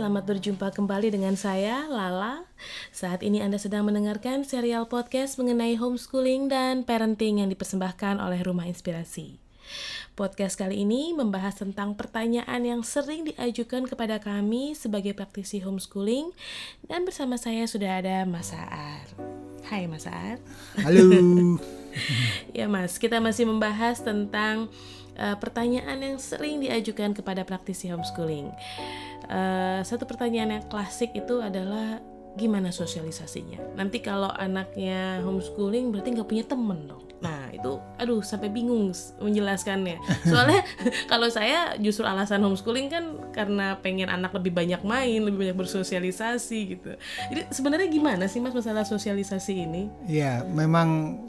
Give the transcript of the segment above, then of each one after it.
selamat berjumpa kembali dengan saya, Lala. Saat ini Anda sedang mendengarkan serial podcast mengenai homeschooling dan parenting yang dipersembahkan oleh Rumah Inspirasi. Podcast kali ini membahas tentang pertanyaan yang sering diajukan kepada kami sebagai praktisi homeschooling dan bersama saya sudah ada Mas Aar. Hai Mas Aar. Halo. ya Mas, kita masih membahas tentang uh, pertanyaan yang sering diajukan kepada praktisi homeschooling. Uh, satu pertanyaan yang klasik itu adalah gimana sosialisasinya. Nanti kalau anaknya homeschooling berarti nggak punya temen dong. Nah itu, aduh sampai bingung menjelaskannya. Soalnya kalau saya justru alasan homeschooling kan karena pengen anak lebih banyak main, lebih banyak bersosialisasi gitu. Jadi sebenarnya gimana sih mas masalah sosialisasi ini? Ya memang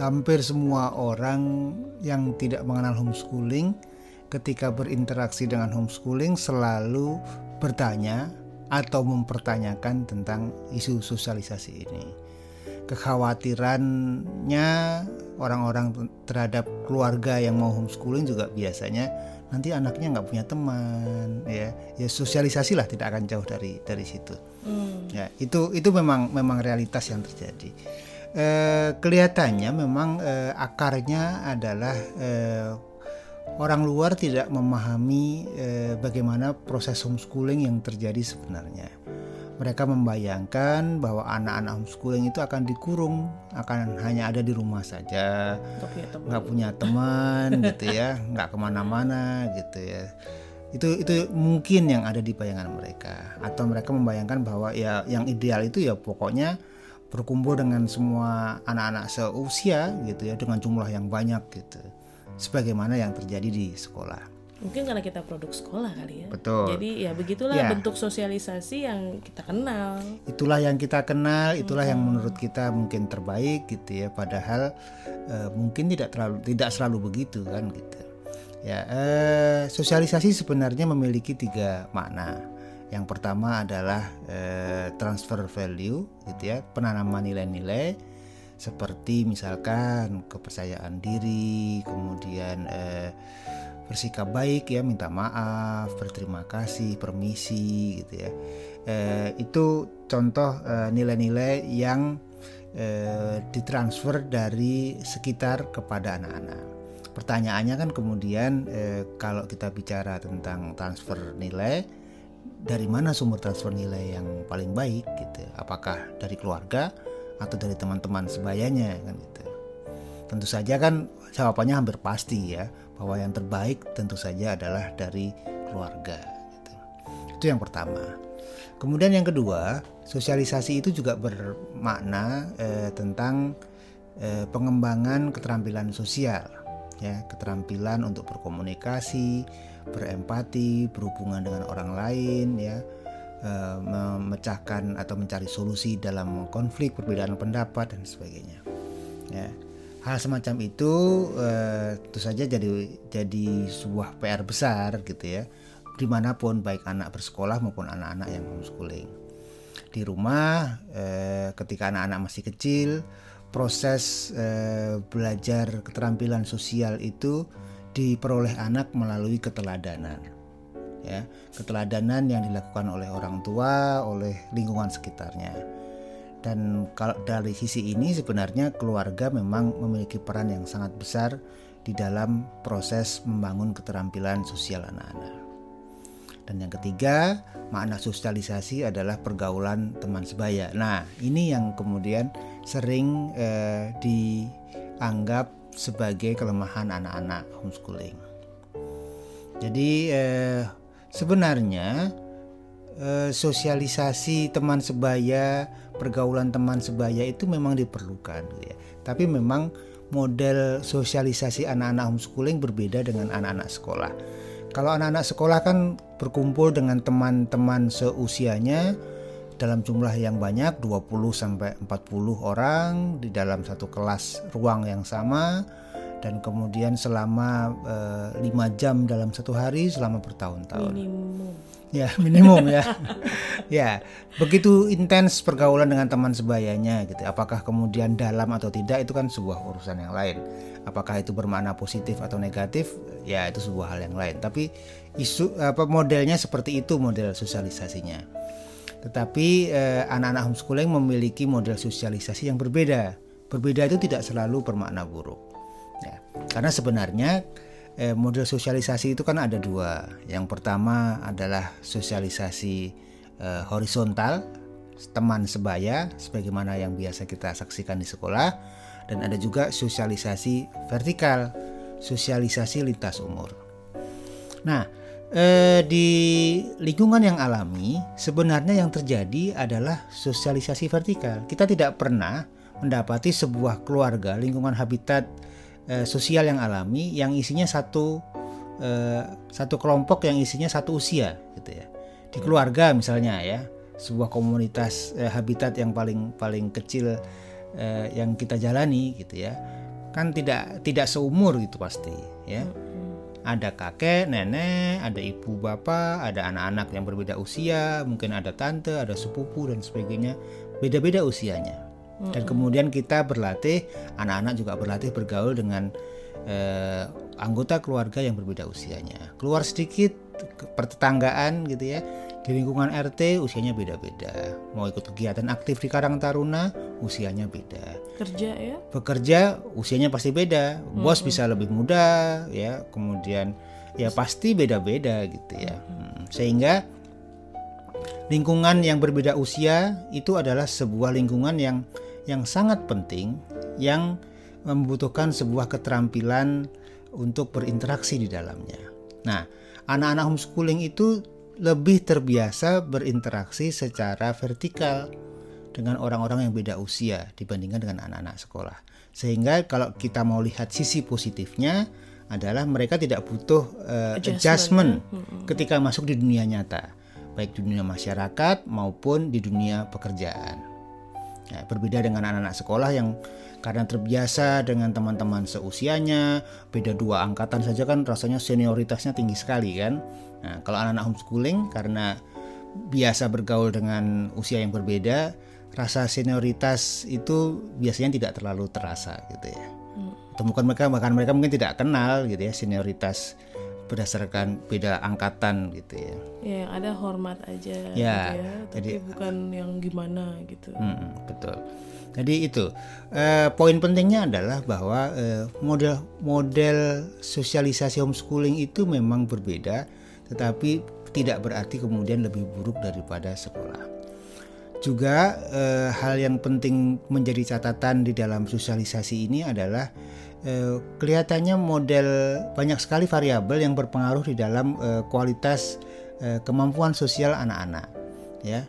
hampir semua orang yang tidak mengenal homeschooling ketika berinteraksi dengan homeschooling selalu bertanya atau mempertanyakan tentang isu sosialisasi ini. Kekhawatirannya orang-orang terhadap keluarga yang mau homeschooling juga biasanya nanti anaknya nggak punya teman ya ya sosialisasi lah tidak akan jauh dari dari situ hmm. ya itu itu memang memang realitas yang terjadi eh, kelihatannya memang eh, akarnya adalah eh, orang luar tidak memahami eh, bagaimana proses homeschooling yang terjadi sebenarnya. Mereka membayangkan bahwa anak-anak homeschooling itu akan dikurung, akan hanya ada di rumah saja, nggak punya teman gitu ya, nggak ke mana-mana gitu ya. Itu itu mungkin yang ada di bayangan mereka, atau mereka membayangkan bahwa ya yang ideal itu ya pokoknya berkumpul dengan semua anak-anak seusia gitu ya dengan jumlah yang banyak gitu sebagaimana yang terjadi di sekolah. Mungkin karena kita produk sekolah kali ya. Betul. Jadi ya begitulah ya. bentuk sosialisasi yang kita kenal. Itulah yang kita kenal itulah hmm. yang menurut kita mungkin terbaik gitu ya padahal uh, mungkin tidak terlalu tidak selalu begitu kan gitu. Ya uh, sosialisasi sebenarnya memiliki tiga makna yang pertama adalah eh, transfer value gitu ya, penanaman nilai-nilai seperti misalkan kepercayaan diri, kemudian eh, bersikap baik ya, minta maaf, berterima kasih, permisi gitu ya. Eh, itu contoh eh, nilai-nilai yang eh, ditransfer dari sekitar kepada anak-anak. Pertanyaannya kan kemudian eh, kalau kita bicara tentang transfer nilai dari mana sumber transfer nilai yang paling baik gitu? Apakah dari keluarga atau dari teman-teman sebayanya kan gitu? Tentu saja kan jawabannya hampir pasti ya bahwa yang terbaik tentu saja adalah dari keluarga gitu. itu yang pertama. Kemudian yang kedua sosialisasi itu juga bermakna eh, tentang eh, pengembangan keterampilan sosial ya keterampilan untuk berkomunikasi berempati, berhubungan dengan orang lain, ya, e, memecahkan atau mencari solusi dalam konflik, perbedaan pendapat dan sebagainya. Ya, hal semacam itu e, tentu saja jadi jadi sebuah PR besar gitu ya, di mana pun baik anak bersekolah maupun anak-anak yang homeschooling. Di rumah, e, ketika anak-anak masih kecil, proses e, belajar keterampilan sosial itu diperoleh anak melalui keteladanan. Ya, keteladanan yang dilakukan oleh orang tua, oleh lingkungan sekitarnya. Dan kalau dari sisi ini sebenarnya keluarga memang memiliki peran yang sangat besar di dalam proses membangun keterampilan sosial anak-anak. Dan yang ketiga, makna sosialisasi adalah pergaulan teman sebaya. Nah, ini yang kemudian sering eh, dianggap sebagai kelemahan anak-anak homeschooling. Jadi eh, sebenarnya eh, sosialisasi teman sebaya, pergaulan teman sebaya itu memang diperlukan, gitu ya. Tapi memang model sosialisasi anak-anak homeschooling berbeda dengan anak-anak sekolah. Kalau anak-anak sekolah kan berkumpul dengan teman-teman seusianya dalam jumlah yang banyak 20 sampai 40 orang di dalam satu kelas ruang yang sama dan kemudian selama eh, lima 5 jam dalam satu hari selama bertahun-tahun. Ya minimum ya. ya begitu intens pergaulan dengan teman sebayanya gitu. Apakah kemudian dalam atau tidak itu kan sebuah urusan yang lain. Apakah itu bermakna positif atau negatif ya itu sebuah hal yang lain. Tapi isu apa modelnya seperti itu model sosialisasinya. Tetapi eh, anak-anak homeschooling memiliki model sosialisasi yang berbeda. Berbeda itu tidak selalu bermakna buruk. Ya, karena sebenarnya eh, model sosialisasi itu kan ada dua. Yang pertama adalah sosialisasi eh, horizontal, teman sebaya, sebagaimana yang biasa kita saksikan di sekolah, dan ada juga sosialisasi vertikal, sosialisasi lintas umur. Nah, eh, di lingkungan yang alami, sebenarnya yang terjadi adalah sosialisasi vertikal. Kita tidak pernah mendapati sebuah keluarga, lingkungan habitat eh, sosial yang alami yang isinya satu eh, satu kelompok yang isinya satu usia gitu ya. Di keluarga misalnya ya sebuah komunitas eh, habitat yang paling paling kecil eh, yang kita jalani gitu ya. Kan tidak tidak seumur gitu pasti ya. Ada kakek, nenek, ada ibu, bapak, ada anak-anak yang berbeda usia, mungkin ada tante, ada sepupu dan sebagainya, beda-beda usianya dan kemudian kita berlatih anak-anak juga berlatih bergaul dengan eh, anggota keluarga yang berbeda usianya. Keluar sedikit pertetanggaan gitu ya. Di lingkungan RT usianya beda-beda. Mau ikut kegiatan aktif di Karang Taruna usianya beda. Kerja ya? Bekerja usianya pasti beda. Bos bisa lebih muda ya. Kemudian ya pasti beda-beda gitu ya. Hmm, sehingga lingkungan yang berbeda usia itu adalah sebuah lingkungan yang yang sangat penting yang membutuhkan sebuah keterampilan untuk berinteraksi di dalamnya. Nah, anak-anak homeschooling itu lebih terbiasa berinteraksi secara vertikal dengan orang-orang yang beda usia dibandingkan dengan anak-anak sekolah. Sehingga kalau kita mau lihat sisi positifnya adalah mereka tidak butuh uh, adjustment, adjustment ketika masuk di dunia nyata, baik di dunia masyarakat maupun di dunia pekerjaan. Ya, berbeda dengan anak-anak sekolah yang karena terbiasa dengan teman-teman seusianya, beda dua angkatan saja kan rasanya senioritasnya tinggi sekali kan. Nah, kalau anak-anak homeschooling karena biasa bergaul dengan usia yang berbeda, rasa senioritas itu biasanya tidak terlalu terasa gitu ya. Hmm. Temukan mereka bahkan mereka mungkin tidak kenal gitu ya senioritas berdasarkan beda angkatan gitu ya. Ya yang ada hormat aja. Ya. Gitu ya tapi jadi bukan yang gimana gitu. Hmm, betul. Jadi itu eh, poin pentingnya adalah bahwa eh, model model sosialisasi homeschooling itu memang berbeda, tetapi tidak berarti kemudian lebih buruk daripada sekolah. Juga eh, hal yang penting menjadi catatan di dalam sosialisasi ini adalah eh, kelihatannya model banyak sekali variabel yang berpengaruh di dalam eh, kualitas eh, kemampuan sosial anak-anak, ya.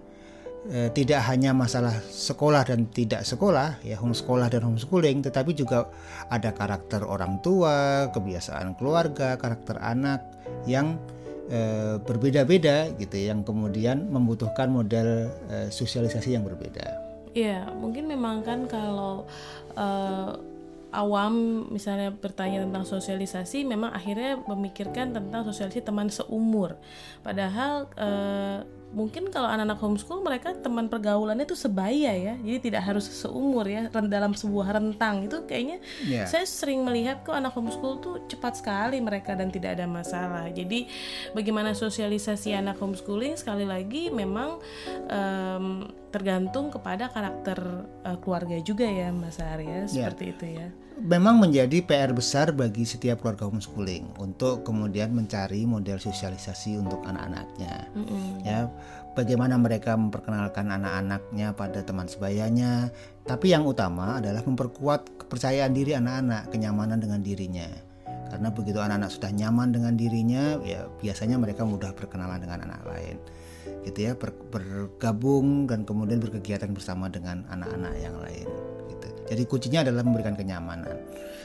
Eh, tidak hanya masalah sekolah dan tidak sekolah, ya homesekolah dan homeschooling, tetapi juga ada karakter orang tua, kebiasaan keluarga, karakter anak yang eh, berbeda-beda gitu, yang kemudian membutuhkan model eh, sosialisasi yang berbeda. Iya, mungkin memang kan kalau eh, awam misalnya bertanya tentang sosialisasi, memang akhirnya memikirkan tentang sosialisasi teman seumur. Padahal eh, mungkin kalau anak-anak homeschool mereka teman pergaulannya itu sebaya ya, jadi tidak harus seumur ya dalam sebuah rentang itu kayaknya Ya. saya sering melihat kok anak homeschool tuh cepat sekali mereka dan tidak ada masalah. Jadi bagaimana sosialisasi anak homeschooling sekali lagi memang em, tergantung kepada karakter eh, keluarga juga ya Mas Arya seperti itu ya. Memang menjadi PR besar bagi setiap keluarga homeschooling untuk kemudian mencari model sosialisasi untuk anak-anaknya. Ya, bagaimana mereka memperkenalkan anak-anaknya pada teman sebayanya, tapi yang utama adalah memperkuat kepercayaan diri anak-anak, kenyamanan dengan dirinya. Karena begitu anak-anak sudah nyaman dengan dirinya, ya biasanya mereka mudah berkenalan dengan anak lain. Gitu ya, ber- bergabung dan kemudian berkegiatan bersama dengan anak-anak yang lain. Jadi kuncinya adalah memberikan kenyamanan.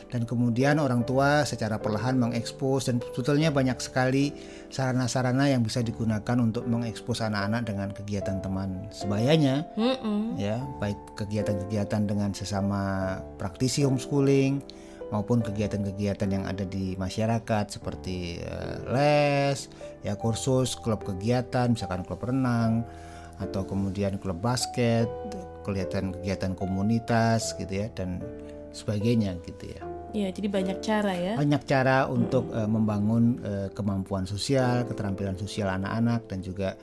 Dan kemudian orang tua secara perlahan mengekspos dan sebetulnya banyak sekali sarana-sarana yang bisa digunakan untuk mengekspos anak-anak dengan kegiatan teman sebayanya Mm-mm. ya, baik kegiatan-kegiatan dengan sesama praktisi homeschooling maupun kegiatan-kegiatan yang ada di masyarakat seperti uh, les, ya kursus, klub kegiatan, misalkan klub renang atau kemudian klub basket, kegiatan-kegiatan komunitas gitu ya dan sebagainya gitu ya. Iya, jadi banyak cara ya. Banyak cara untuk hmm. uh, membangun uh, kemampuan sosial, keterampilan sosial anak-anak dan juga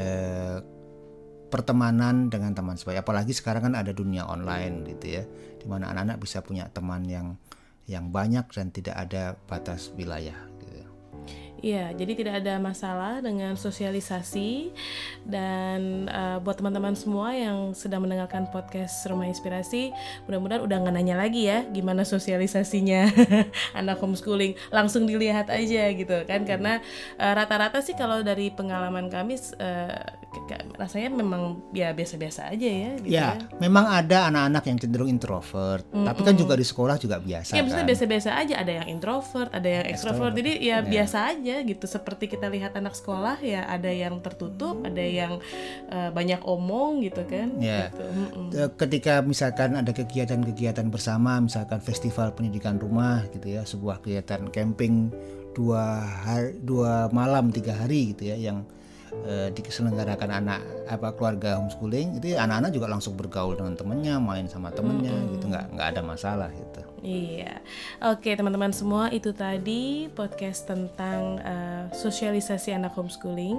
uh, pertemanan dengan teman sebaya. Apalagi sekarang kan ada dunia online gitu ya, di mana anak-anak bisa punya teman yang yang banyak dan tidak ada batas wilayah. Iya, jadi tidak ada masalah dengan sosialisasi. Dan uh, buat teman-teman semua yang sedang mendengarkan podcast Rumah Inspirasi, mudah-mudahan udah nggak nanya lagi ya gimana sosialisasinya. Anak homeschooling, langsung dilihat aja gitu kan. Karena eh, rata-rata uh, sih kalau dari pengalaman kami uh, rasanya memang ya biasa-biasa aja ya. Gitu ya, ya, memang ada anak-anak yang cenderung introvert, mm -mm. tapi kan juga di sekolah juga biasa. Ya, kan? biasa-biasa aja, ada yang introvert, ada yang extrovert, jadi ya, ya biasa aja gitu seperti kita lihat anak sekolah ya ada yang tertutup ada yang uh, banyak omong gitu kan ya gitu. ketika misalkan ada kegiatan-kegiatan bersama misalkan festival pendidikan rumah gitu ya sebuah kegiatan camping dua hari dua malam tiga hari gitu ya yang uh, diselenggarakan anak apa keluarga homeschooling itu anak-anak juga langsung bergaul dengan temennya main sama temennya mm -hmm. gitu nggak nggak ada masalah gitu Iya, oke teman-teman semua itu tadi podcast tentang uh, sosialisasi anak homeschooling.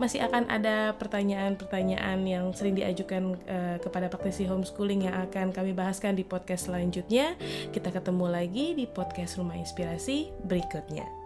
Masih akan ada pertanyaan-pertanyaan yang sering diajukan uh, kepada praktisi homeschooling yang akan kami bahaskan di podcast selanjutnya. Kita ketemu lagi di podcast Rumah Inspirasi berikutnya.